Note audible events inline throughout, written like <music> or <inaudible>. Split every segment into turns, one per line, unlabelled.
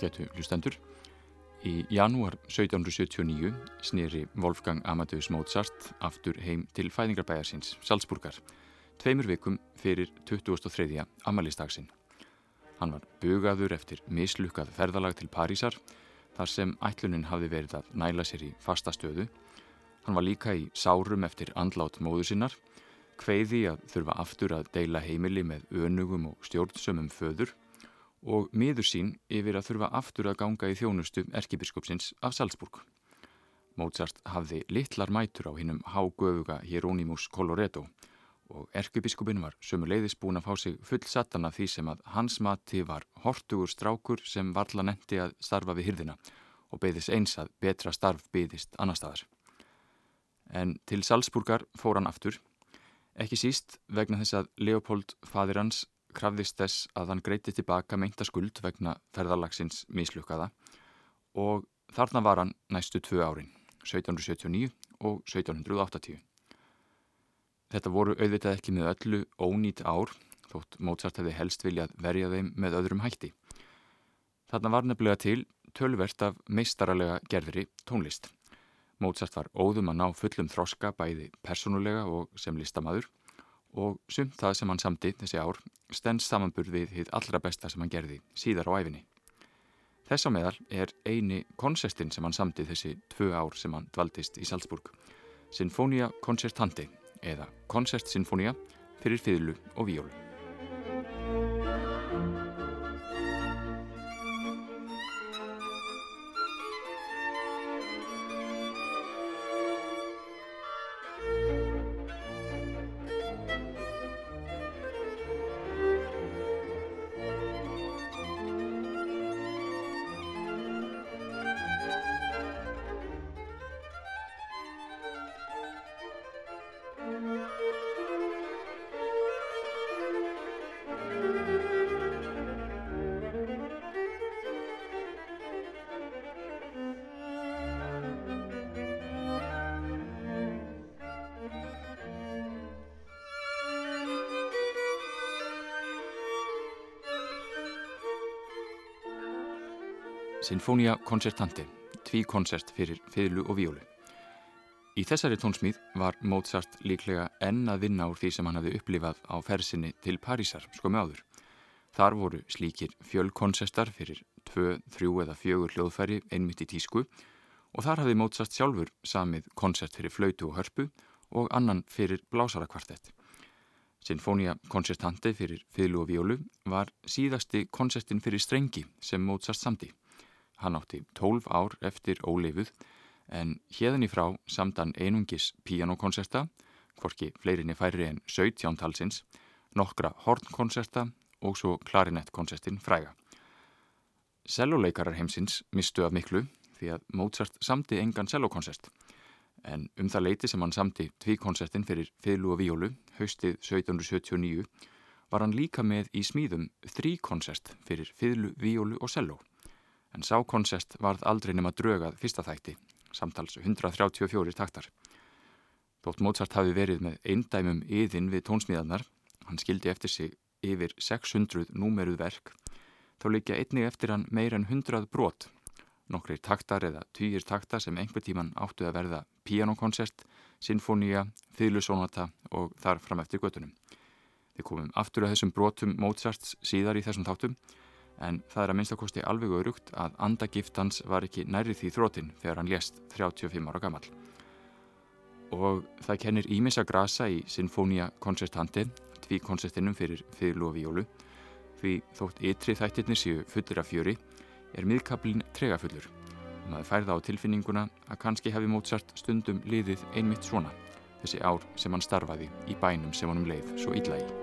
ágætu hlustendur. Í janúar 1779 snýri Wolfgang Amadeus Mozart aftur heim til fæðingarbæjarsins, Salzburgar, tveimur vikum fyrir 2003. amalístagsinn. Hann var bugaður eftir mislukkað ferðalag til Parísar, þar sem ætlunin hafði verið að næla sér í fasta stöðu. Hann var líka í sárum eftir andlát móðu sinnar, hveiði að þurfa aftur að deila heimili með önugum og stjórnsömmum föður og miður sín yfir að þurfa aftur að ganga í þjónustu erkibiskupsins af Salzburg. Mozart hafði litlar mætur á hinnum hágöfuga Hieronymus Coloretto og erkibiskupin var sömuleiðis búin að fá sig full satana því sem að hans mati var hortugur strákur sem varla nendi að starfa við hyrðina og beðis eins að betra starf beðist annar staðar. En til Salzburgar fór hann aftur, ekki síst vegna þess að Leopold fadir hans krafðist þess að hann greiti tilbaka meinta skuld vegna ferðarlagsins mislukkaða og þarna var hann næstu tvö árin, 1779 og 1780. Þetta voru auðvitað ekki með öllu ónýtt ár, þótt Mozart hefði helst viljað verja þeim með öðrum hætti. Þarna var nefnilega til tölvert af meistaralega gerðri tónlist. Mozart var óðum að ná fullum þroska bæði personulega og sem listamadur og sumt það sem hann samti þessi ár stens samanburð við hitt allra besta sem hann gerði síðar á æfinni. Þess á meðal er eini konsertin sem hann samti þessi tvö ár sem hann dvaldist í Salzburg, Sinfonia Concertante eða Koncertsinfonia fyrir fiðlu og víólu. Sinfonia Concertante, tví koncert fyrir fiðlu og víólu. Í þessari tónsmíð var Mozart líklega enn að vinna úr því sem hann hafði upplifað á fersinni til Parísar skomi áður. Þar voru slíkir fjölkonsertar fyrir tvö, þrjú eða fjögur hljóðfæri einmitt í tísku og þar hafði Mozart sjálfur samið koncert fyrir flautu og hörpu og annan fyrir blásarakvartett. Sinfonia Concertante fyrir fiðlu og víólu var síðasti koncertin fyrir strengi sem Mozart samti. Hann átti 12 ár eftir óleifuð en hérðan í frá samdan einungis pianokonserta, hvorki fleirinni færri en 17 talsins, nokkra hornkonserta og svo klarinettkonsertin fræga. Celloleikarar heimsins mistu af miklu því að Mozart samti engan cellokonsert en um það leiti sem hann samti tvíkonsertin fyrir fiðlu og víólu haustið 1779 var hann líka með í smíðum þríkonsert fyrir fiðlu, víólu og cello en sákonsert varð aldrei nema drögað fyrsta þætti, samtals 134 taktar. Þótt Mozart hafi verið með eindæmum yðin við tónsmíðarnar, hann skildi eftir sig yfir 600 númeruð verk, þá líka einnig eftir hann meir en 100 brot, nokkri taktar eða týjir taktar sem einhver tíman áttu að verða pianokonsert, sinfoníja, fýlusónata og þar fram eftir göttunum. Við komum aftur að þessum brotum Mozarts síðar í þessum þáttum, en það er að minnstakosti alveg örugt að andagiftans var ekki nærið því þrótin þegar hann lést 35 ára gammal. Og það kennir Ímissa Grasa í Sinfonia Concertante, tví koncertinum fyrir fyrlu og víólu, því þótt ytri þættirni séu fullir af fjöri, er miðkablin tregafullur. Maður færða á tilfinninguna að kannski hefði Mozart stundum liðið einmitt svona, þessi ár sem hann starfaði í bænum sem honum leið svo illa í.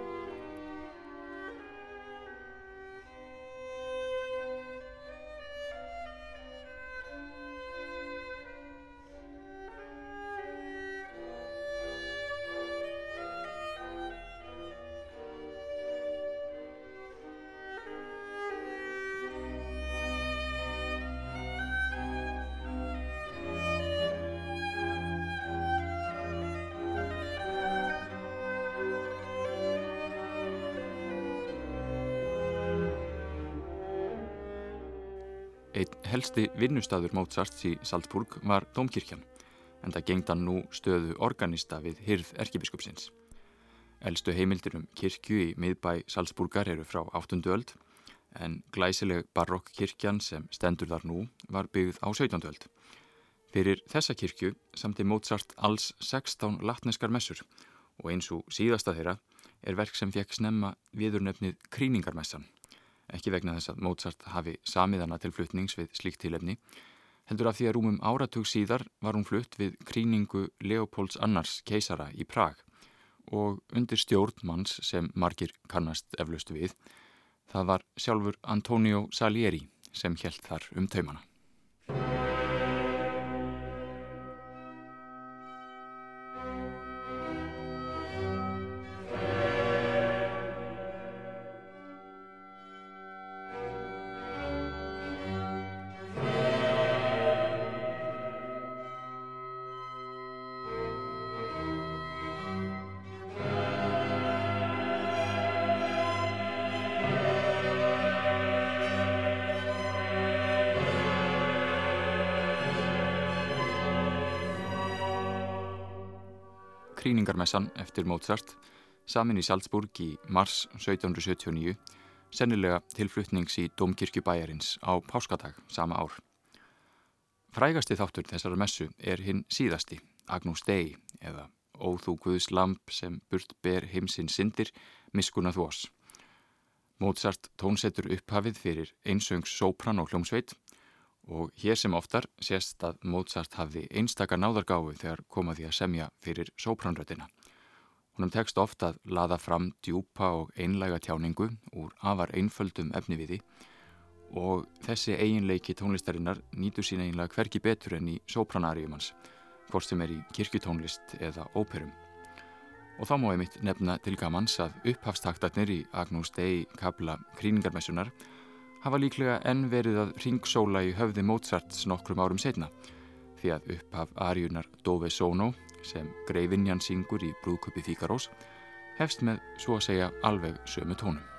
Helsti vinnustadur Mozarts í Salzburg var Dómkirkjan en það gengd hann nú stöðu organista við hyrð erkibiskupsins. Elstu heimildir um kirkju í miðbæ Salzburgar eru frá 8. öld en glæsileg barokkkirkjan sem stendur þar nú var byggð á 17. öld. Fyrir þessa kirkju samti Mozart alls 16 latneskar messur og eins og síðasta þeirra er verk sem fekk snemma viðurnefnið Kríningarmessan ekki vegna þess að Mozart hafi samiðana til fluttnings við slíkt tilefni, heldur af því að rúmum áratug síðar var hún flutt við kríningu Leopolds annars keisara í Prag og undir stjórnmanns sem margir kannast eflaust við, það var sjálfur Antonio Salieri sem helt þar um taumana. Kríningarmessan eftir Mozart samin í Salzburg í mars 1779 sennilega tilflutnings í Dómkirkjubæjarins á Páskadag sama ár. Frægasti þáttur þessara messu er hinn síðasti, Agnús Dei eða Óþú Guðs lamp sem burt ber heimsinn syndir miskuna þvós. Mozart tónsetur upphafið fyrir einsöngs sopran og hljómsveit og hér sem oftar sést að Mozart hafði einstaka náðargáfu þegar komaði að semja fyrir sópránrötina. Húnum tekst ofta að laða fram djúpa og einlæga tjáningu úr afar einföldum efniviði og þessi eiginleiki tónlistarinnar nýtur sín eiginlega hverki betur enn í sópranarium hans, hvort sem er í kirkutónlist eða óperum. Og þá má ég mitt nefna til gamans að upphafstaktarnir í Agnús Dei kabla kríningarmessunar hafa líklega enn verið að ringsóla í höfði Mozarts nokkrum árum setna því að upphaf Arjunar Dove Sono sem greifinjan syngur í brúðköpi Fíkarós hefst með svo að segja alveg sömu tónum.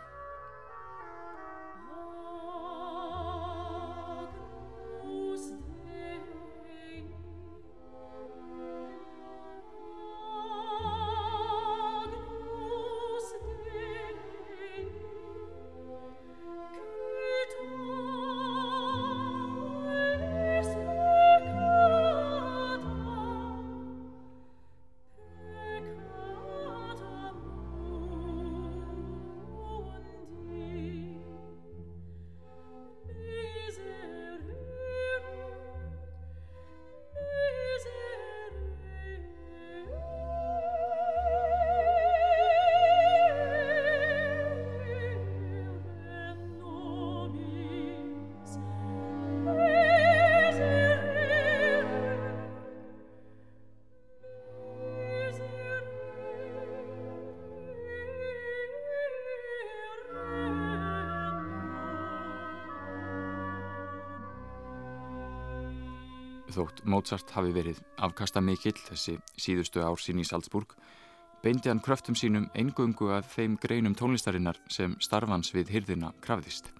Þótt Mozart hafi verið afkasta mikill þessi síðustu ár sín í Salzburg, beindi hann kröftum sínum eingöngu að þeim greinum tónlistarinnar sem starfans við hyrðina krafðist.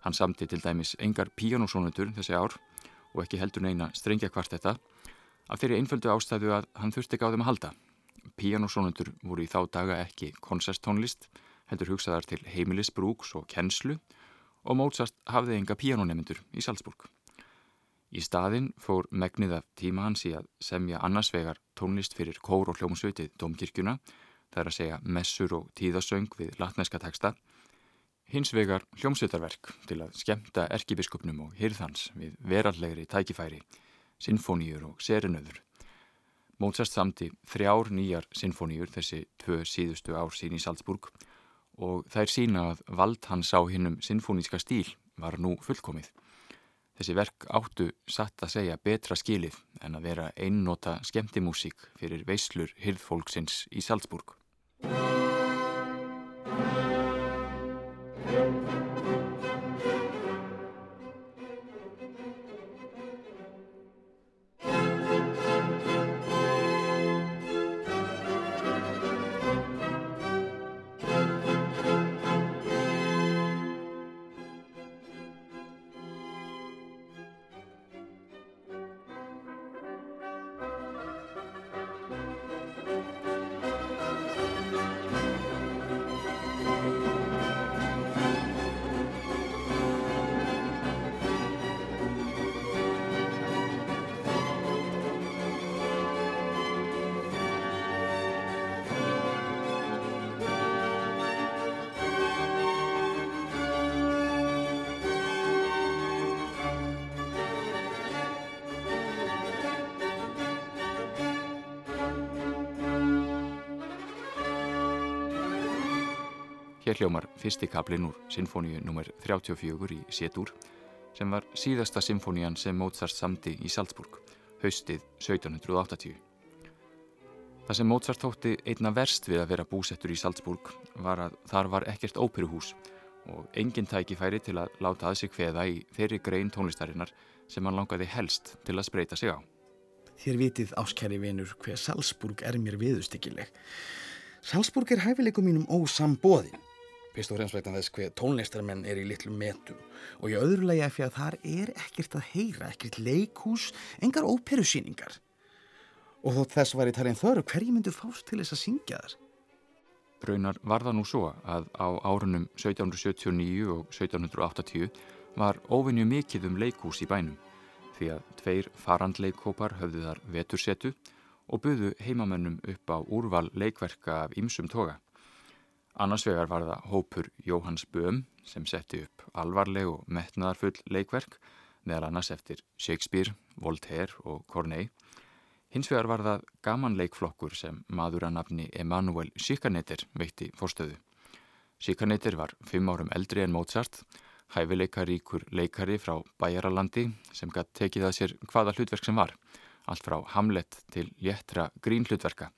Hann samti til dæmis engar píjónusónutur þessi ár og ekki heldur neina strengja kvart þetta, af þeirri einföldu ástæðu að hann þurfti þeim að halda. Píjónusónutur voru í þá daga ekki konserttónlist, heldur hugsaðar til heimilisbrúks og kennslu og Mozart hafði enga píjónunemendur í Salzburg. Í staðin fór megnið af tíma hans í að semja annarsvegar tónlist fyrir kór og hljómsveitið Dómkirkjuna, það er að segja messur og tíðasöng við latneska teksta, hins vegar hljómsveitarverk til að skemta erkibiskupnum og hyrðhans við verallegri tækifæri, sinfoníur og serinöður. Mozart samti þrjár nýjar sinfoníur þessi tvö síðustu ár sín í Salzburg og þær sína að vald hans á hinnum sinfoníska stíl var nú fullkomið. Þessi verk áttu satt að segja betra skilið en að vera einnota skemmtimúsík fyrir veislur hyrðfólksins í Salzburg. Hér hljómar fyrsti kaplinn úr Sinfoníu nr. 34 í Sétúr sem var síðasta symfónían sem Mozart samti í Salzburg, haustið 1780. Það sem Mozart þótti einna verst við að vera búsettur í Salzburg var að þar var ekkert óperuhús og engin tækifæri til að láta að sig hveða í þeirri grein tónlistarinnar sem hann langaði helst til að spreita sig á.
Þér vitið áskæri vinur hver Salzburg er mér viðustykkileg. Salzburg er hæfileikum mínum ósambóðin. Fyrst og fremst vegna þess hver tónlistarmenn er í litlu metum og í öðru lagi af því að þar er ekkert að heyra, ekkert leikhús, engar óperusýningar. Og þótt þess var í talin þörru, hverji myndu fást til þess að syngja þar?
Raunar var það nú svo að á árunum 1779 og 1780 var óvinju mikið um leikús í bænum því að tveir farandleikópar höfðu þar vetursetu og buðu heimamönnum upp á úrval leikverka af ýmsum toga. Annars vegar var það hópur Jóhanns Böhm sem setti upp alvarleg og metnaðarfull leikverk meðal annars eftir Shakespeare, Voltaire og Corneille Hins vegar var það gamanleikflokkur sem maður að nafni Emanuel Sikaneter veitti fórstöðu. Sikaneter var fimm árum eldri en Mozart, hæfileikaríkur leikari frá Bæjaralandi sem gætt tekið að sér hvaða hlutverk sem var, allt frá Hamlet til léttra grín hlutverka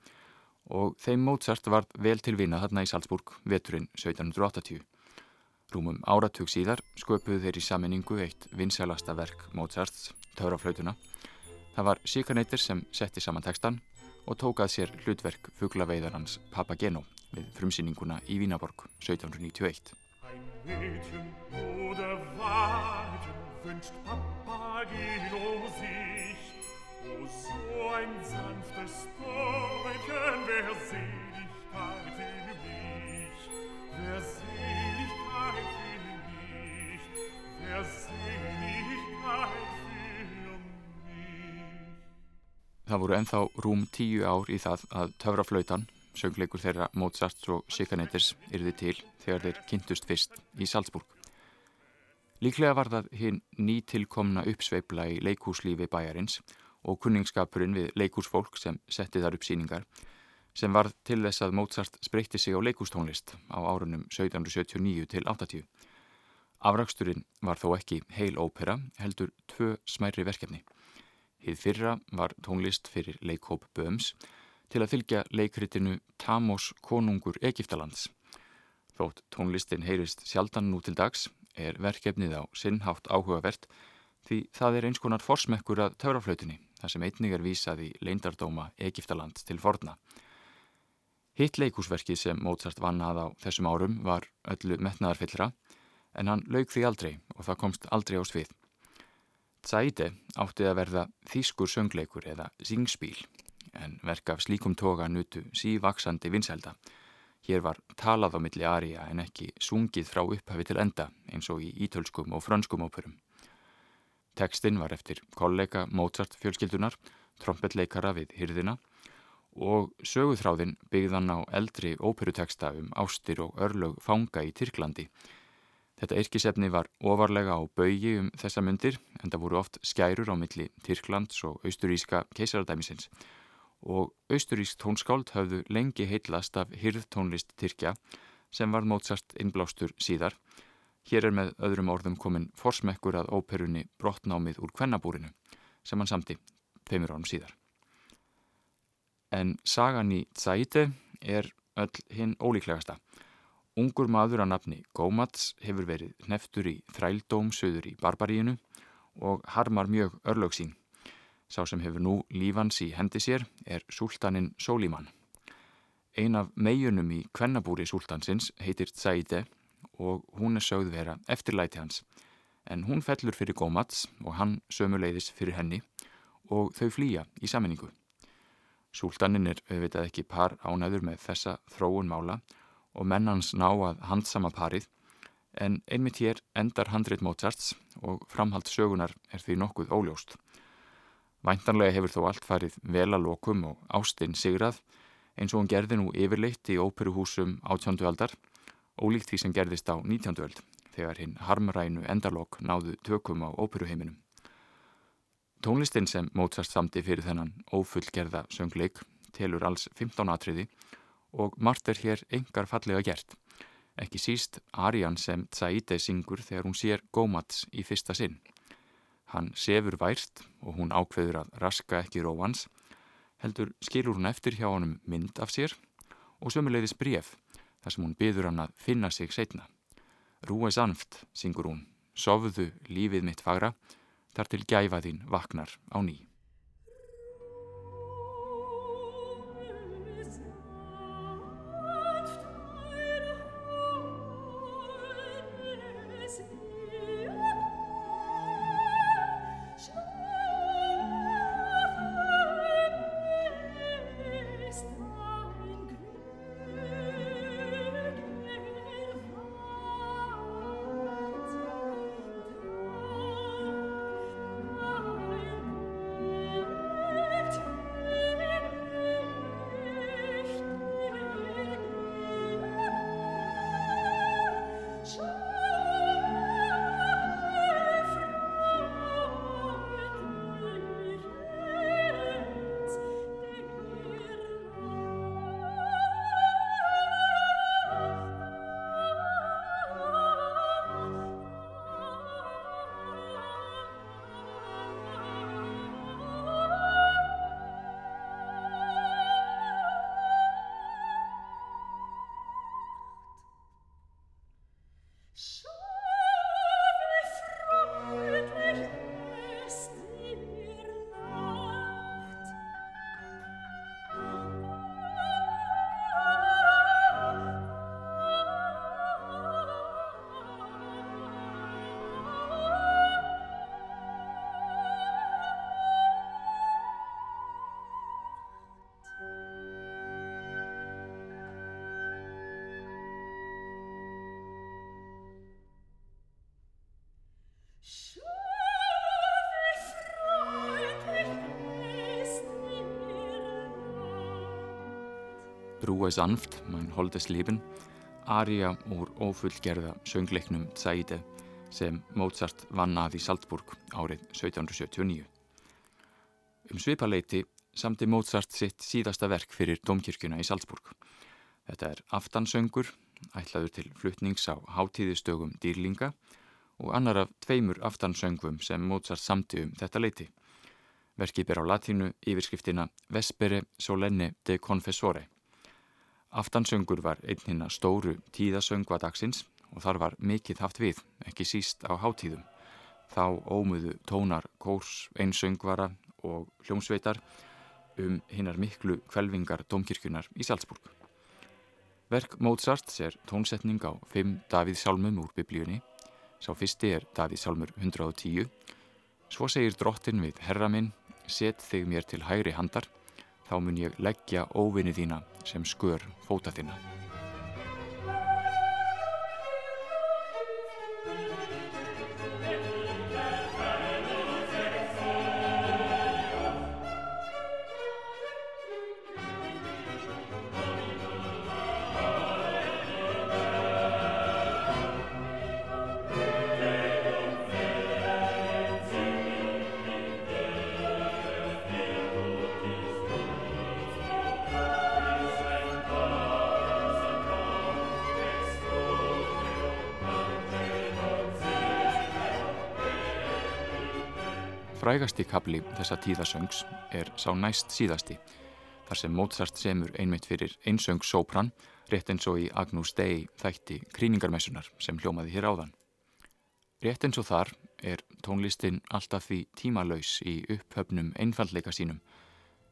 og þeim Mozart var vel til vina þarna í Salzburg veturinn 1780. Rúmum áratug síðar sköpuðu þeir í saminningu eitt vinsælasta verk Mozarts, Tauraflautuna, Það var Sikaneitir sem setti saman textan og tókað sér hlutverk fugglaveiðarans Papageno við frumsýninguna í Vínaborg 1791. Ein Mädchen oder Wagen wünscht Papageno sich O so ein sanftes Bäuchen, wer Seligkeit in mich Wer Seligkeit in mich Wer Seligkeit Það voru enþá rúm tíu ár í það að töfraflautan, söngleikur þeirra Mozart og Sikaneters, yrði til þegar þeir kynntust fyrst í Salzburg. Líklega var það hinn nýtilkomna uppsveifla í leikúslífi bæjarins og kunningskapurinn við leikúsfólk sem setti þar upp síningar sem var til þess að Mozart spreytti sig á leikústónlist á árunum 1779 til 80. Afraksturinn var þó ekki heil ópera, heldur tvö smæri verkefni. Hið fyrra var tónlist fyrir leikhóp Böms til að fylgja leikritinu Tamos konungur Egiptalands. Þótt tónlistin heyrist sjaldan nú til dags er verkefnið á sinnhátt áhugavert því það er eins konar forsmekkur að tauraflautinni þar sem einnig er vísað í leindardóma Egiptalands til forna. Hitt leikúsverkið sem Mozart vannað á þessum árum var öllu metnaðarfyllra en hann laug því aldrei og það komst aldrei á svið. Sæde átti að verða þýskur söngleikur eða singspíl en verk af slíkum toga nutu sívaksandi vinsælda. Hér var talað á milli aria en ekki sungið frá upphafi til enda eins og í ítölskum og franskum óperum. Tekstinn var eftir kollega Mozart fjölskyldunar, trompetleikara við hyrðina og söguþráðinn byggðan á eldri óperuteksta um ástir og örlög fanga í Tyrklandi Þetta yrkisefni var ofarlega á baugi um þessa myndir en það voru oft skærur á milli Tyrklands og austuríska keisaradæmisins og austurísk tónskáld hafðu lengi heitlast af hyrðtónlist Tyrkja sem var mótsast innblástur síðar. Hér er með öðrum orðum komin forsmekkur að óperunni Brottnámið úr Kvennabúrinu sem hann samti tveimur árum síðar. En sagan í Tsaite er öll hinn ólíklegasta. Ungur maður að nafni Gómats hefur verið hneftur í þrældóm söður í Barbaríinu og harmar mjög örlög sín. Sá sem hefur nú lífans í hendi sér er Súltanin Sólíman. Ein af meginum í kvennabúri Súltansins heitir Tsaide og hún er sögð vera eftirlæti hans. En hún fellur fyrir Gómats og hann sömuleiðis fyrir henni og þau flýja í saminningu. Súltanin er auðvitað ekki par ánæður með þessa þróun mála og mennans ná að handsama parið en einmitt hér endar handrit Mozarts og framhald sögunar er því nokkuð óljóst. Væntanlega hefur þó allt farið vel að lokum og ástinn sigrað eins og hún gerði nú yfirleitt í óperuhúsum átjöndu aldar ólíkt því sem gerðist á nítjöndu öld þegar hinn harmrænu endalokk náðu tökum á óperuheiminum. Tónlistin sem Mozart samti fyrir þennan ófullgerða söngleik telur alls 15 atriði og margt er hér engar fallega gert Ekki síst Arjan sem Tsaide syngur þegar hún sér Gómats í fyrsta sinn. Hann sefur vært og hún ákveður að raska ekki róans, heldur skilur hún eftir hjá honum mynd af sér og sömuleiðis bref þar sem hún byður hann að finna sig setna. Rúi sanft, syngur hún, sofðu lífið mitt fagra, þar til gæfaðinn vaknar á ný. Brúa sanft, mann holdes lífin, aria úr ofullgerða söngleiknum Tsaide sem Mozart vann að í Salzburg árið 1779. Um svipaleiti samti Mozart sitt síðasta verk fyrir domkirkjuna í Salzburg. Þetta er aftansöngur, ætlaður til fluttnings á hátíðistögum dýrlinga og annar af tveimur aftansöngum sem Mozart samti um þetta leiti. Verkið ber á latínu yfirskriftina Vespere solenne de confessore. Aftansöngur var einn hinn að stóru tíðasöngvadagsins og þar var mikið haft við, ekki síst á hátíðum. Þá ómuðu tónar kórs, einsöngvara og hljómsveitar um hinnar miklu kvelvingar domkirkjunar í Salzburg. Verk Mozarts er tónsetning á fimm Davíðsálmum úr biblíunni. Sá fyrsti er Davíðsálmur 110. Svo segir drottin við herra minn, set þig mér til hægri handar þá mun ég leggja óvinni þína sem skör fóta þína. Frægasti kapli þessa tíðasöngs er sá næst síðasti, þar sem Mozart semur einmitt fyrir einsöng sopran, rétt eins og í Agnús Dei þætti kríningarmessunar sem hljómaði hér áðan. Rétt eins og þar er tónlistin alltaf því tímalauðs í upphöfnum einfallleika sínum.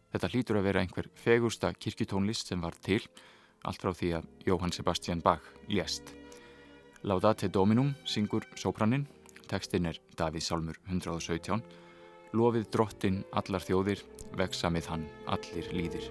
Þetta hlýtur að vera einhver fegursta kirkjutónlist sem var til, allt frá því að Jóhann Sebastian Bach lést. Laudate Dominum syngur sopraninn, tekstinn er Davíð Salmur 117 lofið drottin allar þjóðir, veksamið hann allir líðir.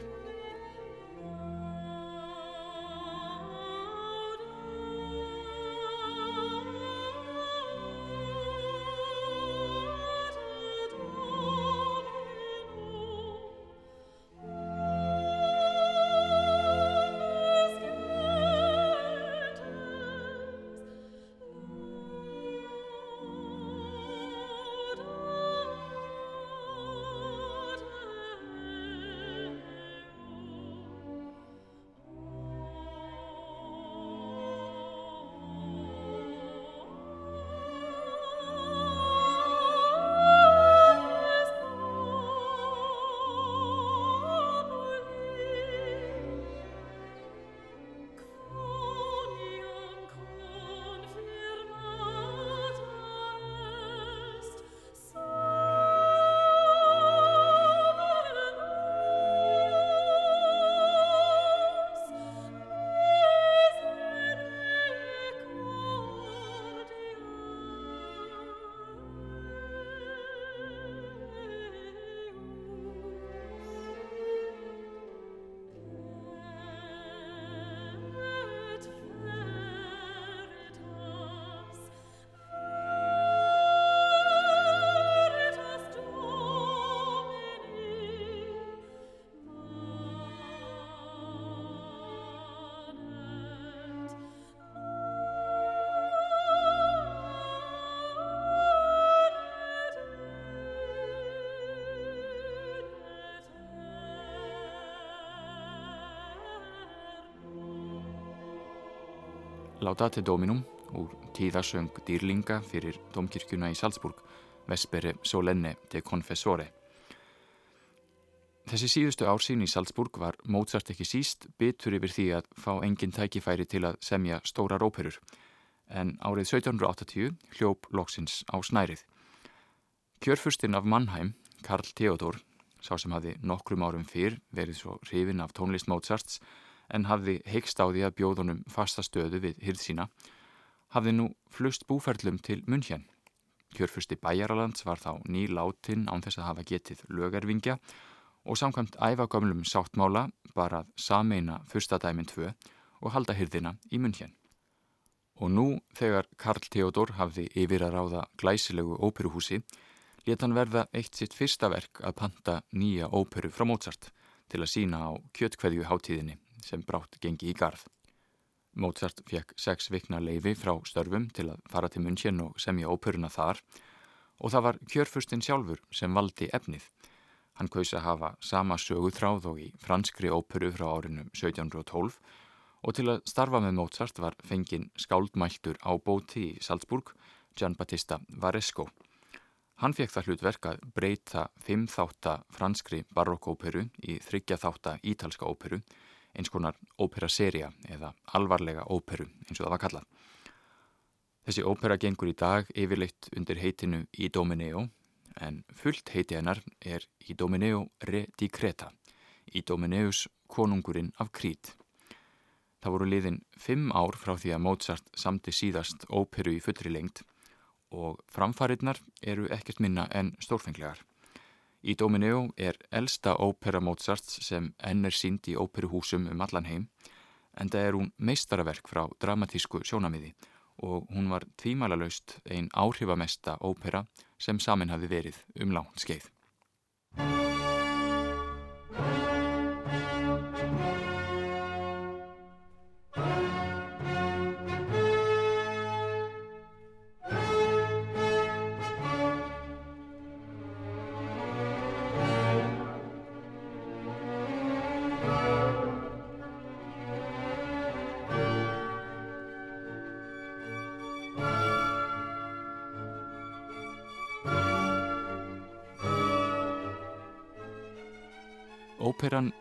Laudate Dominum úr tíðasöng dýrlinga fyrir domkirkjuna í Salzburg, Vespere Solenne de Confessore. Þessi síðustu ársín í Salzburg var Mozart ekki síst bitur yfir því að fá engin tækifæri til að semja stórar óperur, en árið 1780 hljóp loksins á snærið. Kjörfurstinn af Mannheim, Karl Theodor, sá sem hafði nokkrum árum fyrr verið svo hrifin af tónlist Mozarts en hafði heikst á því að bjóðunum fasta stöðu við hyrð sína, hafði nú flust búferlum til München. Kjörfursti Bæjaralands var þá ný látin án þess að hafa getið lögervingja og samkvæmt æfagömlum sáttmála bara að sameina fyrstadæmin tvö og halda hyrðina í München. Og nú þegar Karl Theodor hafði yfir að ráða glæsilegu óperuhúsi let hann verða eitt sitt fyrsta verk að panta nýja óperu frá Mozart til að sína á kjötkveðju hátíðinni sem brátt gengi í garð. Mozart fekk sex vikna leifi frá störfum til að fara til München og semja óperuna þar og það var kjörfustin sjálfur sem valdi efnið. Hann kaus að hafa sama söguþráð og í franskri óperu frá árinum 1712 og til að starfa með Mozart var fengin skáldmæltur á bóti í Salzburg, Gian Battista Varesco. Hann fekk það hlutverk að breyta fimm þátta franskri barokkóperu í þryggja þátta ítalska óperu eins konar óperaseria eða alvarlega óperu eins og það var kallað. Þessi ópera gengur í dag yfirleitt undir heitinu í Domineo en fullt heiti hennar er í Domineo Re di Creta, í Domineus konungurinn af Krít. Það voru liðin fimm ár frá því að Mozart samti síðast óperu í fullri lengt og framfarinnar eru ekkert minna en stórfenglegar. Í Domineo er elsta ópera Mozarts sem enn er sínd í óperuhúsum um allan heim en það er hún meistaraverk frá dramatísku sjónamiði og hún var tvímælalaust einn áhrifamesta ópera sem samin hafi verið um langt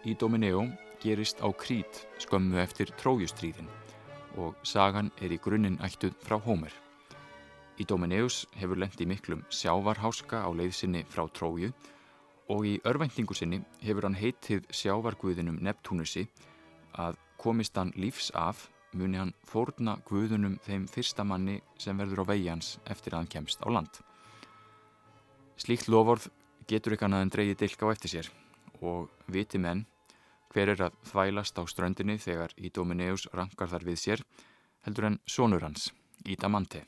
í Domineo gerist á Krít skömmu eftir trójustríðin og sagan er í grunninn ættuð frá Hómer. Í Domineus hefur lendi miklum sjávarháska á leiðsynni frá tróju og í örvæntingu sinni hefur hann heitið sjávarguðinum Neptunusi að komist hann lífs af muni hann fórna guðunum þeim fyrsta manni sem verður á vegi-hans eftir að hann kemst á land. Slíkt lovorð getur ekki annað en dreyið dilka á eftir sér og viti menn hver er að þvælast á ströndinni þegar Ídomeneus rankar þar við sér heldur en sonur hans, Ídamante.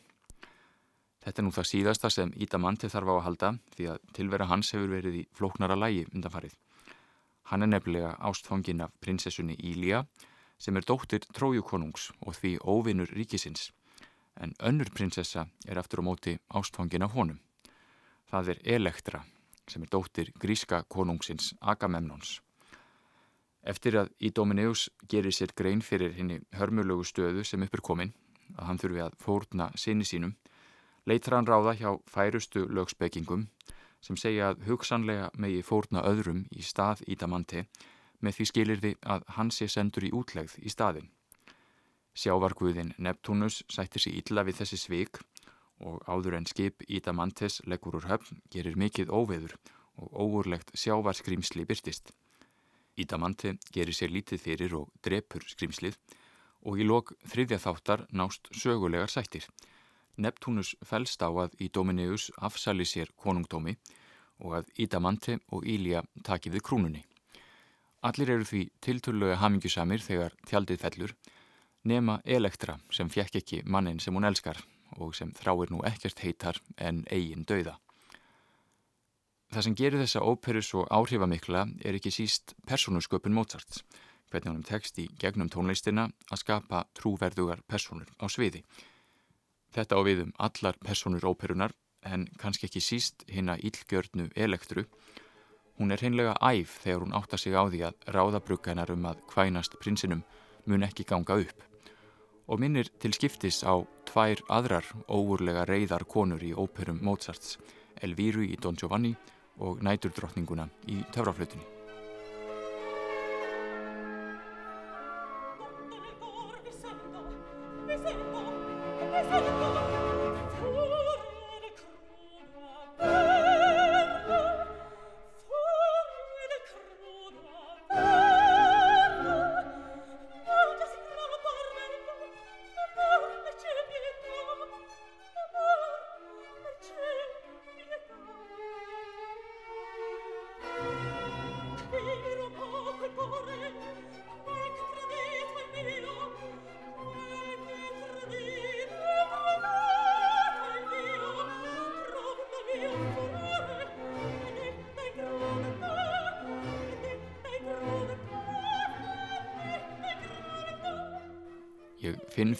Þetta er nú það síðasta sem Ídamante þarf á að halda því að tilvera hans hefur verið í flóknara lægi undanfarið. Hann er nefnilega ástfangin af prinsessunni Ília sem er dóttir trójukonungs og því óvinnur ríkisins en önnur prinsessa er aftur á móti ástfangin af honum. Það er Elektra sem er dóttir gríska konungsins Agamemnons. Eftir að Ídomeneus gerir sér grein fyrir henni hörmulegu stöðu sem uppur komin, að hann þurfi að fórna sinni sínum, leitar hann ráða hjá færustu lögspekingum sem segja að hugsanlega megi fórna öðrum í stað Ídamante með því skilirði að hann sé sendur í útlegð í staðin. Sjávarguðin Neptunus sættir sér illa við þessi svik og áður en skip Ídamantes leggur úr höfn gerir mikið óveður og óurlegt sjávarskrimsli byrtist. Ídamante gerir sér lítið fyrir og drepur skrimslið og í lok þriðja þáttar nást sögulegar sættir. Neptunus fælst á að Ídomeneus afsali sér konungdómi og að Ídamante og Ília taki við krúnunni. Allir eru því tilturlega hamingjusamir þegar tjaldið fellur nema Elektra sem fjekk ekki mannin sem hún elskar og sem þráir nú ekkert heitar en eigin dauða. Það sem gerir þessa óperu svo áhrifamikla er ekki síst persónusköpun Mozart, hvernig hann tekst í gegnum tónleistina að skapa trúverðugar persónur á sviði. Þetta á við um allar persónur óperunar en kannski ekki síst hinn að ílgjörnu elektru. Hún er hreinlega æf þegar hún átta sig á því að ráðabrugga hennar um að kvænast prinsinum mun ekki ganga upp og minnir til skiptis á tvær aðrar óurlega reyðar konur í óperum Mozarts, Elvíru í Don Giovanni og næturdrottninguna í töfraflutinni.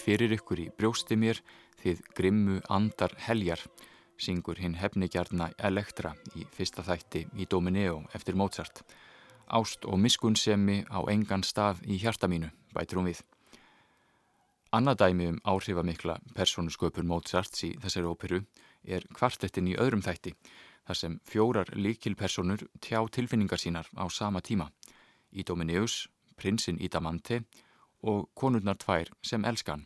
Fyrir ykkur í brjósti mér þið grimmu andar heljar, syngur hinn hefnigjarna Elektra í fyrsta þætti í Domineo eftir Mozart. Ást og miskunnsemi á engan stað í hjarta mínu, bætir hún við. Annað dæmi um áhrifamikla persónusköpur Mozarts í þessari óperu er kvartettin í öðrum þætti, þar sem fjórar líkilpersonur tjá tilfinningar sínar á sama tíma. Í Domineus, prinsinn Idamante og og konurnar tvær sem elskan,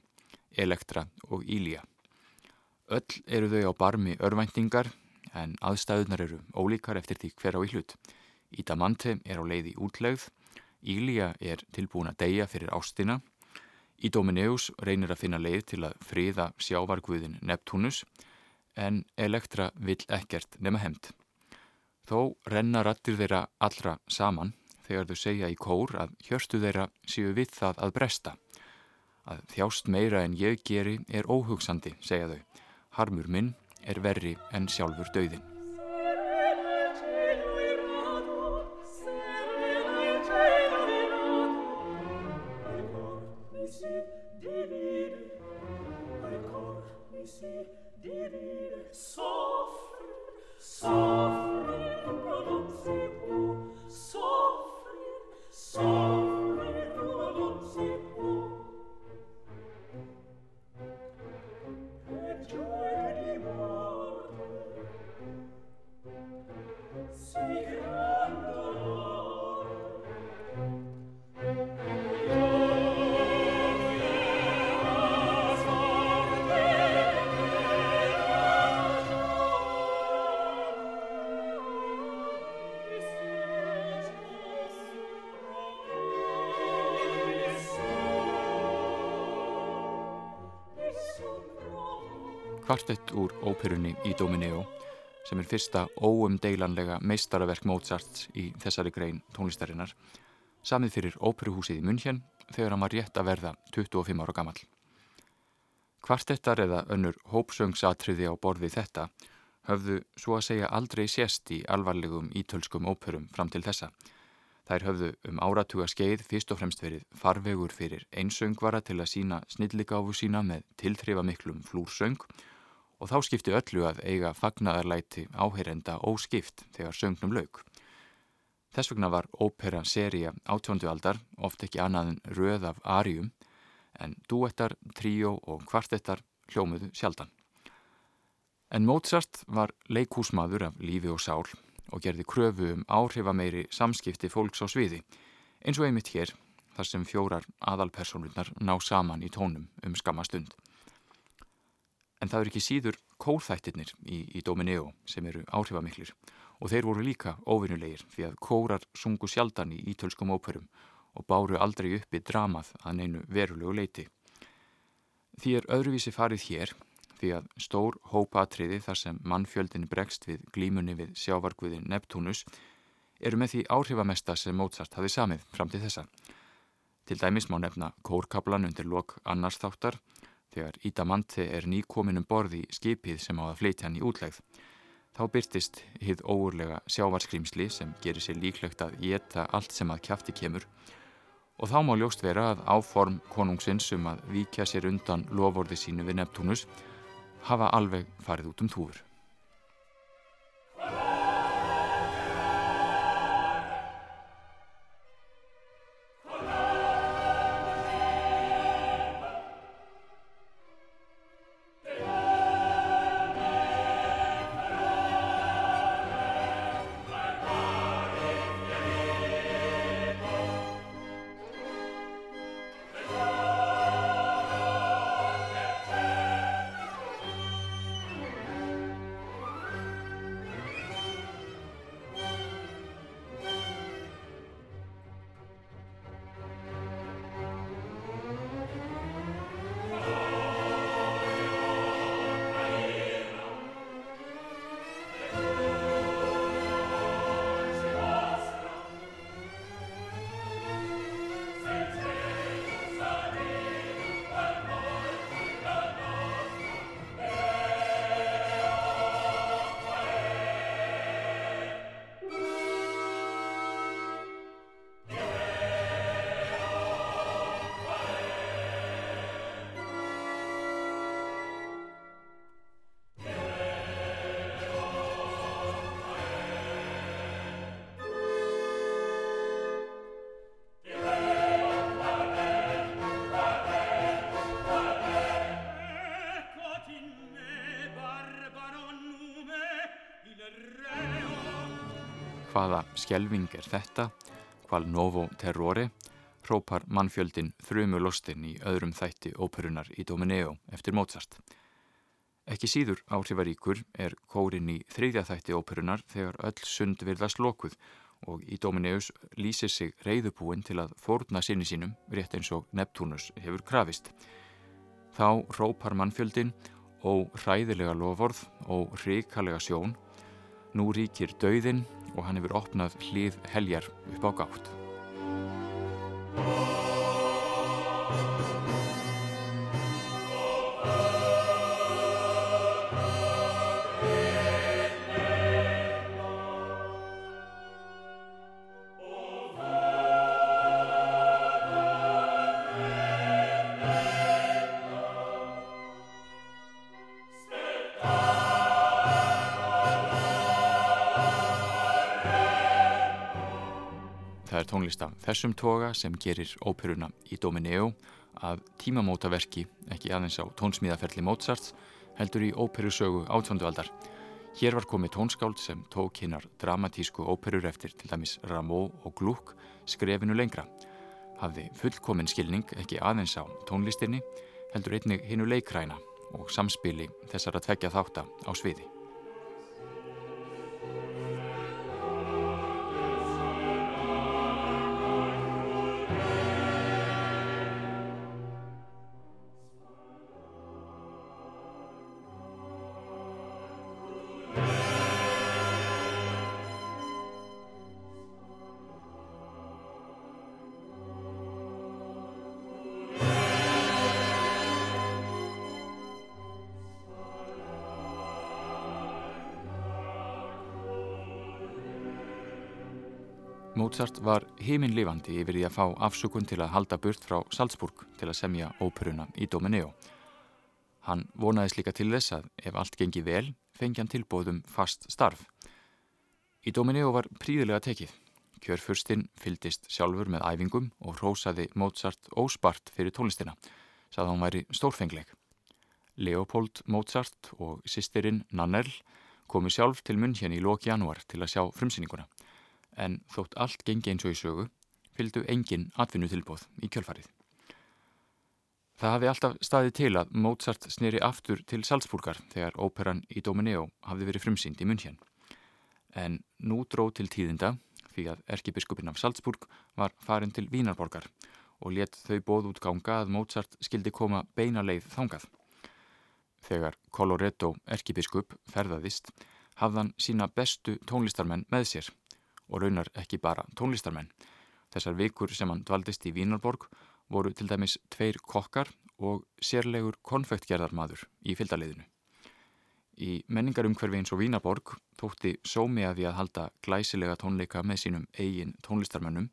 Elektra og Ílja. Öll eru þau á barmi örvæntingar en aðstæðunar eru ólíkar eftir því hver á í hlut. Ídamante er á leið í útlegð, Ílja er tilbúin að deyja fyrir ástina, Ídomineus reynir að finna leið til að friða sjávarguðin Neptunus en Elektra vill ekkert nema hemd. Þó renna rattir þeirra allra saman þegar þau segja í kór að hjörstu þeirra séu við það að bresta. Að þjást meira en ég geri er óhugsandi, segja þau. Harmur minn er verri en sjálfur döðin. Kvartett úr óperunni í Domineo sem er fyrsta óumdeilanlega meistaraverk Mozarts í þessari grein tónlistarinnar samið fyrir óperuhúsið í München þegar hann var rétt að verða 25 ára gammal. Kvartettar eða önnur hópsöngsatriði á borði þetta höfðu svo að segja aldrei sést í alvarlegum ítölskum óperum fram til þessa. Þær höfðu um áratuga skeið fyrst og fremst verið farvegur fyrir einsöngvara til að sína snilligáfu sína með tilþrifamiklum flúrsöng og þá skipti öllu að eiga fagnadarlæti áheyrenda óskipt þegar söngnum lauk. Þess vegna var ópera seria átjóndu aldar oft ekki annað en röð af arium en duettar, tríó og kvartettar hljómuðu sjaldan. En Mozart var leikúsmaður af lífi og sál og gerði kröfu um áhrifameiri samskipti fólks á sviði eins og einmitt hér þar sem fjórar aðalpersonurnar ná saman í tónum um skamastund. En það eru ekki síður kórþættirnir í, í Domineo sem eru áhrifamiklir og þeir voru líka óvinnulegir því að kórar sungu sjaldan í ítölskum óperum og báru aldrei uppi dramað að neinu verulegu leiti. Því er öðruvísi farið hér því að stór hópaatriði þar sem mannfjöldin bregst við glímunni við sjávarguðin Neptunus eru með því áhrifamesta sem Mozart hafi samið fram til þessa. Til dæmis má nefna kórkablan undir lok annars þáttar Þegar Ídamante er nýkomin um borði skipið sem á að fleitja hann í útlegð. Þá byrtist hið óurlega sjávarskrimsli sem gerir sér líklegt að geta allt sem að kæfti kemur og þá má ljóst vera að áform konungsins um að víkja sér undan lovorði sínu við Neptunus hafa alveg farið út um túfur. Hvaða skjelving er þetta? Hval novo terrore? Hrópar mannfjöldin þrjumulostin í öðrum þætti óperunar í Domineo eftir Mozart. Ekki síður áhrifaríkur er kórin í þriðja þætti óperunar þegar öll sund virðast lokuð og í Domineus lýsir sig reyðubúin til að fórna sinni sínum rétt eins og Neptunus hefur krafist. Þá rópar mannfjöldin og hræðilega lovorð og hrikalega sjón. Nú ríkir dauðin og hann hefur opnað hlið heljar upp á gátt. Tónlist af þessum toga sem gerir óperuna í Domineo að tímamótaverki ekki aðeins á tónsmíðaferli Mozart heldur í óperusögu átjóndualdar. Hér var komið tónskáld sem tók hinnar dramatísku óperur eftir til dæmis Rameau og Gluck skrefinu lengra. Hafði fullkominn skilning ekki aðeins á tónlistinni heldur einnig hinnu leikræna og samspili þessar að tvekja þátt á sviði. Mozart var heiminlifandi yfir því að fá afsökun til að halda burt frá Salzburg til að semja óperuna í Domeneo. Hann vonaðis líka til þess að ef allt gengi vel, fengi hann tilbóðum fast starf. Í Domeneo var príðilega tekið. Kjörfurstinn fyldist sjálfur með æfingum og rósaði Mozart óspart fyrir tónlistina, sað hann væri stórfengleg. Leopold Mozart og sýsterinn Nannel komu sjálf til munn hérna í lóki janúar til að sjá frumsýninguna en þótt allt gengi eins og í sögu, fylgdu engin atvinnutilbóð í kjölfarið. Það hafi alltaf staðið til að Mozart snýri aftur til Salzburgar þegar óperan í Domineo hafði verið frumsýnd í München. En nú dróð til tíðinda því að erkibiskupin af Salzburg var farin til Vínarborgar og let þau bóð út ganga að Mozart skildi koma beina leið þangað. Þegar Coloretto erkibiskup ferðaðist hafðan sína bestu tónlistarmenn með sér og raunar ekki bara tónlistarmenn. Þessar vikur sem hann dvaldist í Vínarborg voru til dæmis tveir kokkar og sérlegur konfektgerðarmadur í fylgdaliðinu. Í menningarumhverfi eins og Vínarborg tótti sómi að því að halda glæsilega tónleika með sínum eigin tónlistarmennum,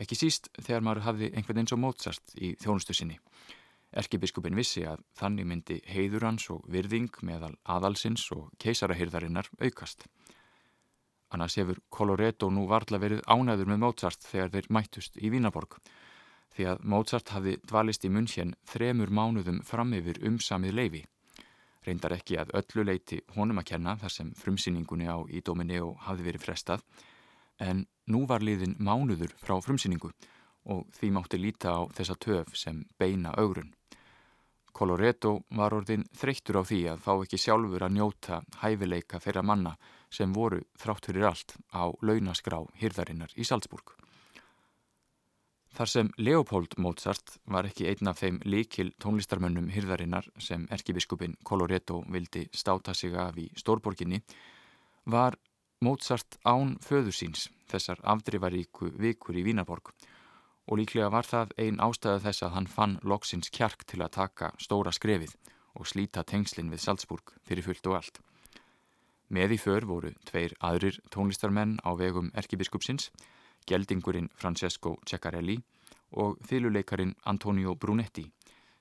ekki síst þegar maður hafði einhvern eins og mótsart í þjónustu sinni. Erkibiskupin vissi að þannig myndi heiður hans og virðing meðal aðalsins og keisarahyrðarinnar aukast. Annars hefur Coloretto nú varðla verið ánæður með Mozart þegar þeir mættust í Vínaborg því að Mozart hafði dvalist í munn þremur mánuðum fram yfir umsamið leifi. Reyndar ekki að öllu leiti honum að kenna þar sem frumsýningunni á í Domineo hafði verið frestað en nú var liðin mánuður frá frumsýningu og því mátti líta á þessa töf sem beina augrun. Coloretto var orðin þreyttur á því að fá ekki sjálfur að njóta hæfileika þeirra manna sem voru þrátt fyrir allt á launaskrá hýrðarinnar í Salzburg. Þar sem Leopold Mozart var ekki einn af þeim líkil tónlistarmönnum hýrðarinnar sem erkibiskupin Coloretto vildi státa sig af í Stórborginni, var Mozart án föður síns þessar afdrifaríku vikur í Vínarborg og líklega var það ein ástæða þess að hann fann loksins kjark til að taka stóra skrefið og slíta tengslinn við Salzburg fyrir fullt og allt. Með í för voru tveir aðrir tónlistarmenn á vegum erkibiskupsins, geldingurinn Francesco Ceccarelli og þýluleikarin Antonio Brunetti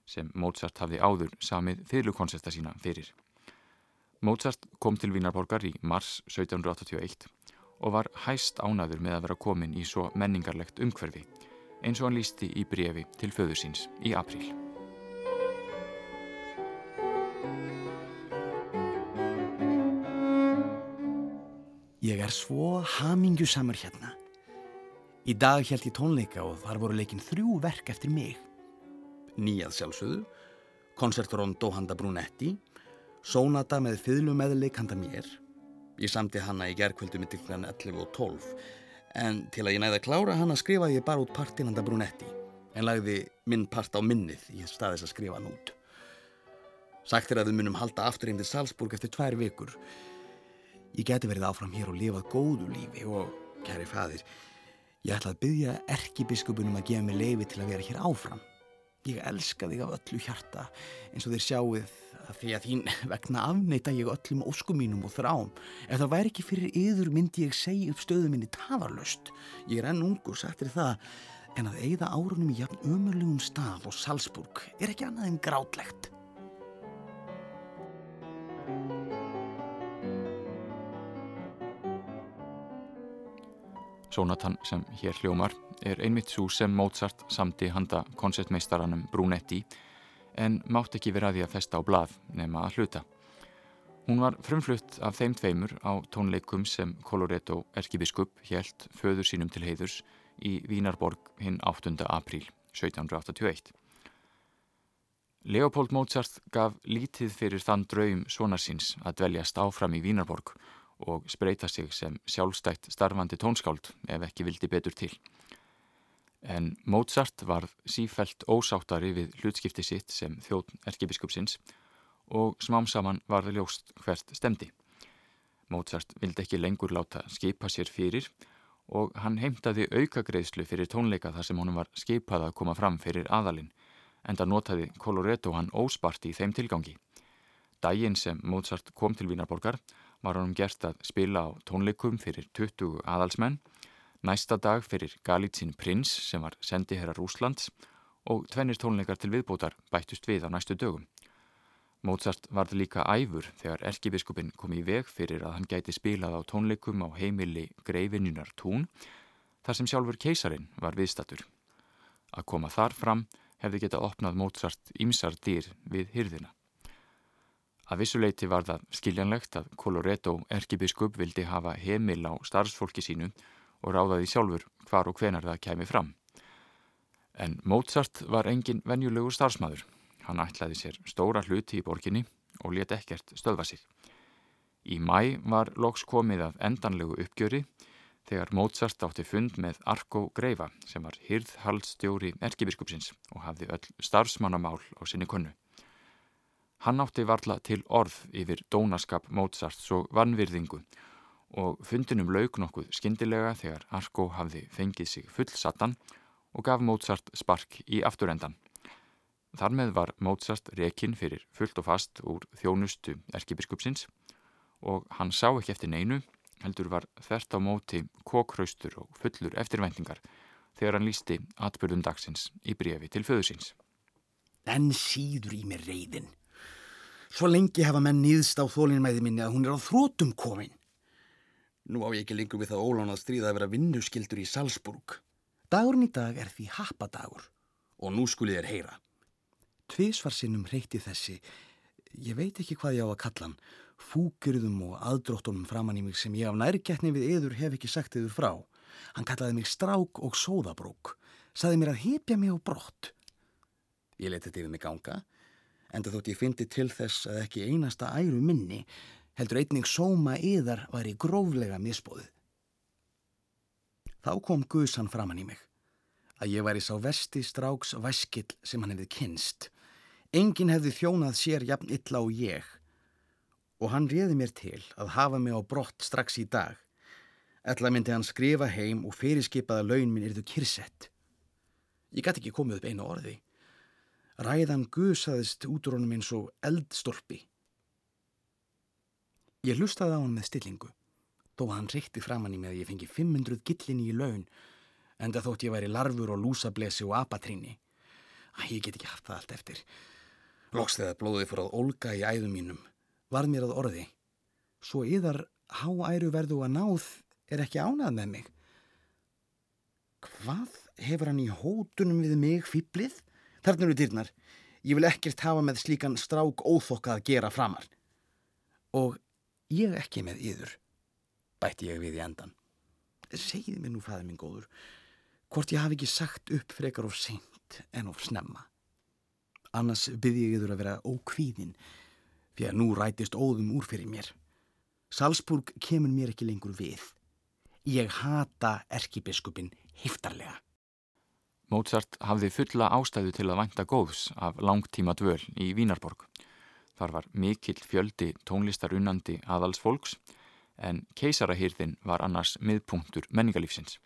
sem Mozart hafði áður samið þýlukonserta sína fyrir. Mozart kom til Vínarborgar í mars 1781 og var hæst ánaður með að vera komin í svo menningarlegt umhverfi eins og hann lísti í brefi til föður síns í apríl.
Ég er svo hamingjusamur hérna. Í dag held ég tónleika og þar voru leikin þrjú verk eftir mig. Nýjað sjálfsögðu, koncertrondó handa Brunetti, sónata með fyrlumeðleik handa mér. Ég samti hana í gerðkvöldu með dyklan 11 og 12, en til að ég næði að klára hana skrifaði ég bara út partinn handa Brunetti, en lagði minn part á minnið í staðis að skrifa hann út. Sagt er að við munum halda aftur heim til Salzburg eftir tvær vikur. Ég geti verið áfram hér og lifað góðu lífi og, kæri fadir, ég ætla að byggja erkibiskupinum að gefa mig leifi til að vera hér áfram. Ég elska þig af öllu hjarta eins og þér sjáuð að því að þín <laughs> vegna afneita ég öllum óskum mínum og þrám. Ef það væri ekki fyrir yður myndi ég segja upp stöðu minni tafarlöst. Ég er enn ungur, sagtir það, en að eigða árunum í jafn ömurlegum stað og Salzburg er ekki annað en grátlegt.
Sónatan sem hér hljómar er einmitt svo sem Mozart samti handa koncertmeistaranum Brunetti en mátt ekki vera því að festa á blað nema að hluta. Hún var frumflutt af þeim tveimur á tónleikum sem Coloretto erkibiskup helt föður sínum til heiðurs í Vínarborg hinn 8. apríl 1781. Leopold Mozart gaf lítið fyrir þann draum svonarsins að dveljast áfram í Vínarborg og spreita sig sem sjálfstætt starfandi tónskáld ef ekki vildi betur til. En Mozart var sífælt ósáttari við hlutskipti sitt sem þjóðn erkebiskupsins og smám saman var það ljóst hvert stemdi. Mozart vildi ekki lengur láta skipa sér fyrir og hann heimtaði aukagreðslu fyrir tónleika þar sem honum var skipað að koma fram fyrir aðalinn en það notaði Coloretto hann óspart í þeim tilgangi. Dægin sem Mozart kom til Vínarborgar var hann gert að spila á tónleikum fyrir 20 aðalsmenn, næsta dag fyrir Galítsinn Prins sem var sendiherra Rúslands og tvennir tónleikar til viðbótar bættust við á næstu dögum. Mozart varð líka æfur þegar erkibiskupin kom í veg fyrir að hann gæti spilað á tónleikum á heimili Greifinjunar tún þar sem sjálfur keisarin var viðstatur. Að koma þar fram hefði getað opnað Mozart ímsar dýr við hyrðina. Að vissuleiti var það skiljanlegt að Coloretto erkibiskup vildi hafa heimil á starfsfólki sínu og ráðaði sjálfur hvar og hvenar það kæmi fram. En Mozart var engin venjulegur starfsmæður. Hann ætlaði sér stóra hluti í borginni og let ekkert stöðva sig. Í mæ var loks komið að endanlegu uppgjöri þegar Mozart átti fund með Arko Greifa sem var hyrðhaldstjóri erkibiskupsins og hafði öll starfsmannamál á sinni kunnu. Hann átti varla til orð yfir dónaskap Mozarts og vannvirðingu og fundinum lauk nokkuð skindilega þegar Arko hafði fengið sig fullsattan og gaf Mozart spark í afturendan. Þar með var Mozart rekin fyrir fullt og fast úr þjónustu erkibiskupsins og hann sá ekki eftir neinu, heldur var þert á móti kókraustur og fullur eftirvæntingar þegar hann lísti atbyrðum dagsins í brefi til föðusins.
En síður í mér reyðin. Svo lengi hafa menn nýðst á þólinmæði minni að hún er á þrótum komin. Nú á ég ekki lengur við það ólán að stríða að vera vinnuskildur í Salzburg. Dagurinn í dag er því happadagur og nú skulið er heyra. Tvísvarsinnum reyti þessi, ég veit ekki hvað ég á að kalla hann, fúkyrðum og aðdróttunum framann í mig sem ég af nærgetni við yður hef ekki sagt yður frá. Hann kallaði mig strák og sóðabrók, saði mér að hepja mig á brott. Ég leti þetta yfir mig ganga enda þótt ég fyndi til þess að ekki einasta æru minni heldur einning sóma yðar var í gróflega misbóðu. Þá kom Guðsan framann í mig að ég væri sá vesti stráks væskill sem hann hefði kynst. Engin hefði þjónað sér jafn illa og ég og hann réði mér til að hafa mig á brott strax í dag. Ætla myndi hann skrifa heim og fyrirskipaða laun minn erðu kyrsett. Ég gæti ekki komið upp einu orði. Ræðan gusaðist út úr honum eins og eldstolpi. Ég hlustaði á hann með stillingu, þó að hann reykti framann í mig að ég fengi 500 gillinni í laun, enda þótt ég væri larfur og lúsablesi og apatrinni. Æ, ég get ekki haft það allt eftir. Loks þegar blóðið fór að olga í æðum mínum, varð mér að orði. Svo yðar háæru verðu að náð er ekki ánað með mig. Hvað hefur hann í hótunum við mig fýblið? Þarna eru dýrnar. Ég vil ekkert hafa með slíkan strák óþokka að gera framar. Og ég ekki með yður. bætti ég við í endan. Segið mér nú, fæði minn góður, hvort ég hafi ekki sagt upp frekar of seint en of snemma. Annars byrði ég yfir að vera ókvíðin, fyrir að nú rætist óðum úr fyrir mér. Salzburg kemur mér ekki lengur við. Ég hata erkibiskupin hiftarlega.
Mozart hafði fulla ástæðu til að vænta góðs af langtíma dvöl í Vínarborg. Þar var mikill fjöldi tónlistarunnandi aðalsfolks en keisarahýrðin var annars miðpunktur menningalífsins.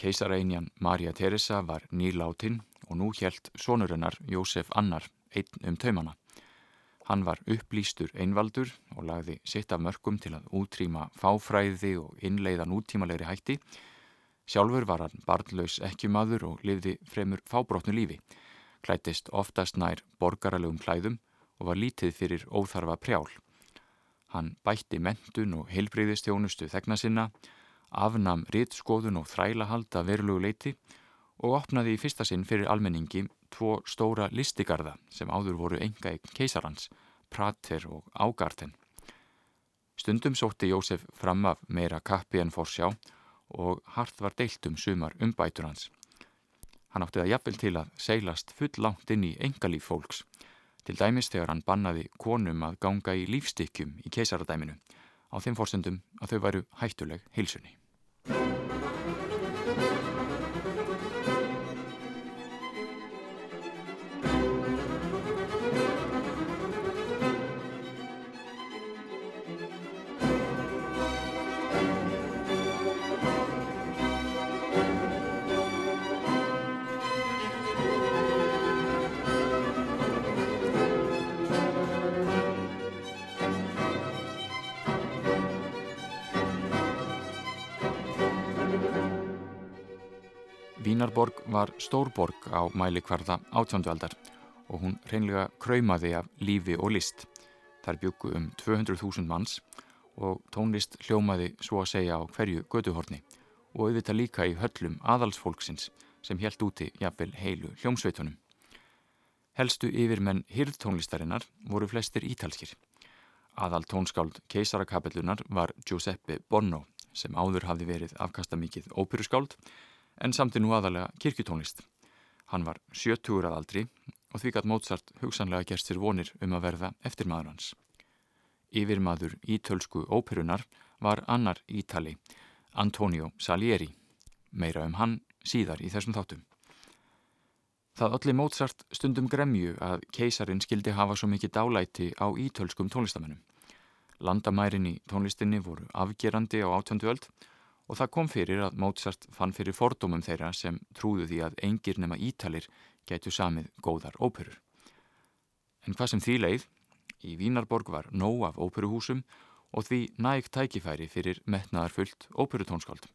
Keisareinjan Marja Teresa var nýláttinn og nú hjælt sonurinnar Jósef Annar einn um taumana. Hann var upplýstur einvaldur og lagði sitt af mörgum til að útrýma fáfræði og innleiða nútímalegri hætti Sjálfur var hann barnlaus ekki maður og lifði fremur fábrotnu lífi, klætist oftast nær borgaralegum klæðum og var lítið fyrir óþarfa prjál. Hann bætti mentun og heilbriðistjónustu þegna sinna, afnam rittskoðun og þrælahald að verulegu leiti og opnaði í fyrsta sinn fyrir almenningi tvo stóra listigarða sem áður voru enga eign keisarans, Prater og Ágarten. Stundum sótti Jósef fram af meira kappi en forsjá og hart var deilt um sumar umbætur hans. Hann átti það jafnvel til að seilast full langt inn í engalíf fólks, til dæmis þegar hann bannaði konum að ganga í lífstykkjum í keisaradæminu á þeim fórsendum að þau væru hættuleg heilsunni. Var stórborg á mælikvarða átjóndveldar og hún reynlega kröymaði af lífi og list. Þar byggu um 200.000 manns og tónlist hljómaði svo að segja á hverju göduhorni og auðvitað líka í höllum aðalsfólksins sem helt úti jafnvel heilu hljómsveitunum. Helstu yfirmenn hyrðtónlistarinnar voru flestir ítalskir. Aðal tónskáld keisarakapellunar var Giuseppe Bonno sem áður hafði verið afkastamikið óperuskáld en samti nú aðalega kirkjutónlist. Hann var 70 að aldri og því gætt Mozart hugsanlega gerst sér vonir um að verða eftirmaður hans. Yfirmaður ítölsku óperunar var annar ítali, Antonio Salieri. Meira um hann síðar í þessum þáttum. Það allir Mozart stundum gremju að keisarin skildi hafa svo mikið dálæti á ítölskum tónlistamennum. Landamærin í tónlistinni voru afgerandi á átjöndu öld og það kom fyrir að Mozart fann fyrir fordómum þeirra sem trúðu því að engir nema ítalir getu samið góðar óperur. En hvað sem því leið, í Vínarborg var nóg af óperuhúsum og því nægt tækifæri fyrir metnaðarfullt óperutónskáld,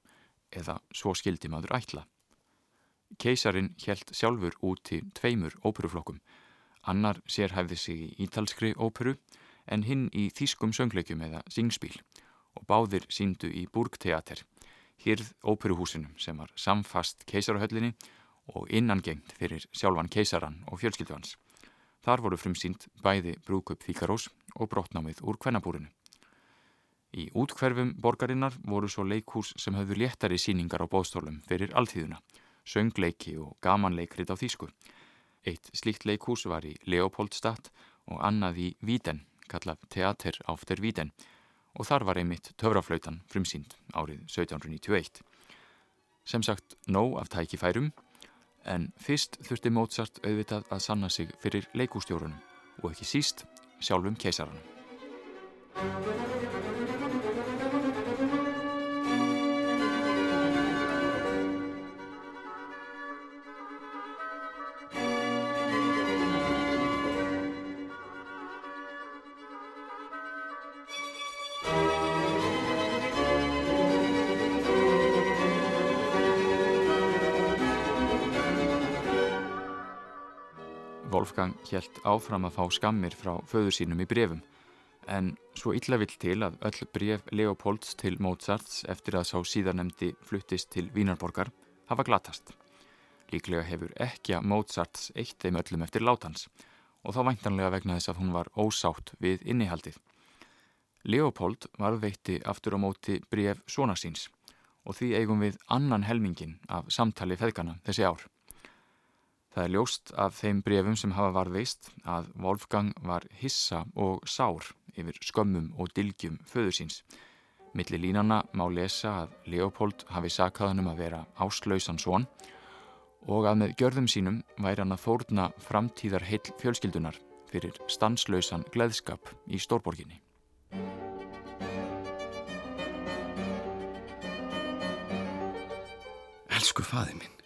eða svo skildi maður ætla. Keisarin helt sjálfur út til tveimur óperuflokkum, annar sérhæfði sig í ítalskri óperu en hinn í þýskum söngleikjum eða singspíl og báðir síndu í Burgteater hýrð óperuhúsinum sem var samfast keisarahöllinni og innangengt fyrir sjálfan keisaran og fjölskyldu hans. Þar voru frumsýnd bæði brúkup Fíkarós og brotnámið úr kvennabúrinu. Í útkverfum borgarinnar voru svo leikhús sem höfðu léttari síningar á bóðstólum fyrir alltíðuna, söngleiki og gamanleikrit á þýsku. Eitt slíkt leikhús var í Leopoldstadt og annað í Víden, kallað Teater Áfter Víden, og þar var einmitt töfraflautan frumsýnd árið 1791. Sem sagt, nóg af tækifærum, en fyrst þurfti Mozart auðvitað að sanna sig fyrir leikústjórunum og ekki síst sjálfum keisaranum. Wolfgang helt áfram að fá skammir frá föður sínum í brefum en svo illa vill til að öll bref Leopolds til Mozarts eftir að sá síðarnemdi fluttist til Vínarborgar hafa glatast. Líklega hefur ekki að Mozarts eitt þeim öllum eftir látans og þá væntanlega vegna þess að hún var ósátt við innihaldið. Leopold varðveitti aftur á móti bref svona síns og því eigum við annan helmingin af samtali feðgana þessi ár. Það er ljóst af þeim brefum sem hafa varðveist að Wolfgang var hissa og sár yfir skömmum og dilgjum föður síns. Millir línana má lesa að Leopold hafi sakað hann um að vera áslausan svon og að með gjörðum sínum væri hann að þórna framtíðar heil fjölskyldunar fyrir stanslausan gleðskap í stórborginni.
Elsku faði minn,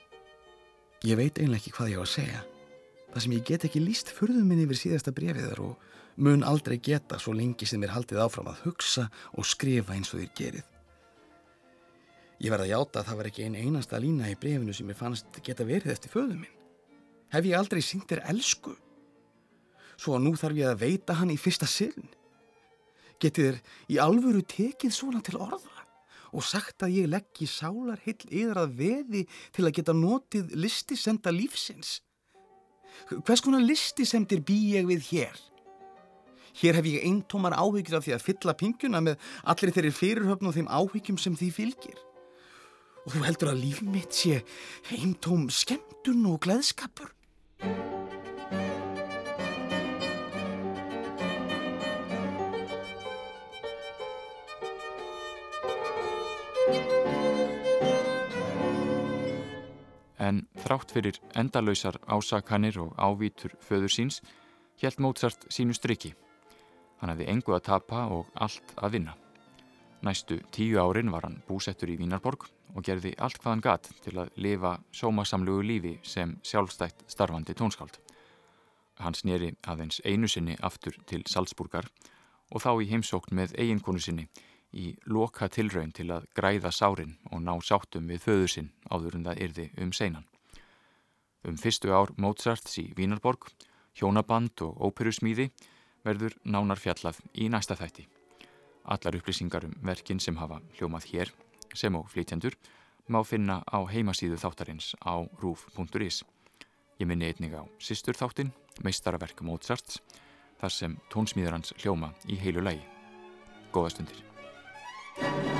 ég veit einlega ekki hvað ég á að segja. Það sem ég get ekki líst fyrðum minn yfir síðasta brefiðar og mun aldrei geta svo lengi sem er haldið áfram að hugsa og skrifa eins og þér gerið. Ég verða að játa að það var ekki einn einasta lína í brefinu sem ég fannst geta verið eftir föðum minn. Hef ég aldrei syngt þér elsku? Svo að nú þarf ég að veita hann í fyrsta sinn. Getið þér í alvöru tekið svona til orða og sagt að ég leggji sálar hill yðar að veði til að geta notið listisenda lífsins. Hvers konar listisendir bý ég við hér? Hér hef ég eintómar áhyggjur af því að fylla pingjuna með allir þeirri fyrirhöfn og þeim áhyggjum sem því fylgir og þú heldur að líf mitt sé heimtóm skemmtun og gleðskapur.
En þrátt fyrir endalöysar ásakanir og ávítur föður síns, helt Mozart sínu striki. Hann hefði engu að tapa og allt að vinna. Næstu tíu árin var hann búsettur í Vínarborg og gerði allt hvað hann gatt til að lifa sómasamlugu lífi sem sjálfstætt starfandi tónskáld. Hann snýri aðeins einu sinni aftur til Salzburgar og þá í heimsókn með eiginkonu sinni í loka tilraun til að græða sárin og ná sáttum við föður sinn áður en það yrði um seinan. Um fyrstu ár Mozarts í Vínarborg, hjónaband og óperusmíði verður nánar fjallað í næsta þætti. Allar upplýsingar um verkin sem hafa hljómað hér sem og flytjandur má finna á heimasíðu þáttarins á rúf.is. Ég minni einnig á Sistur þáttin, meistaraverk Mozarts, þar sem tónsmíður hans hljóma í heilu lægi. Góða stundir. Thank you.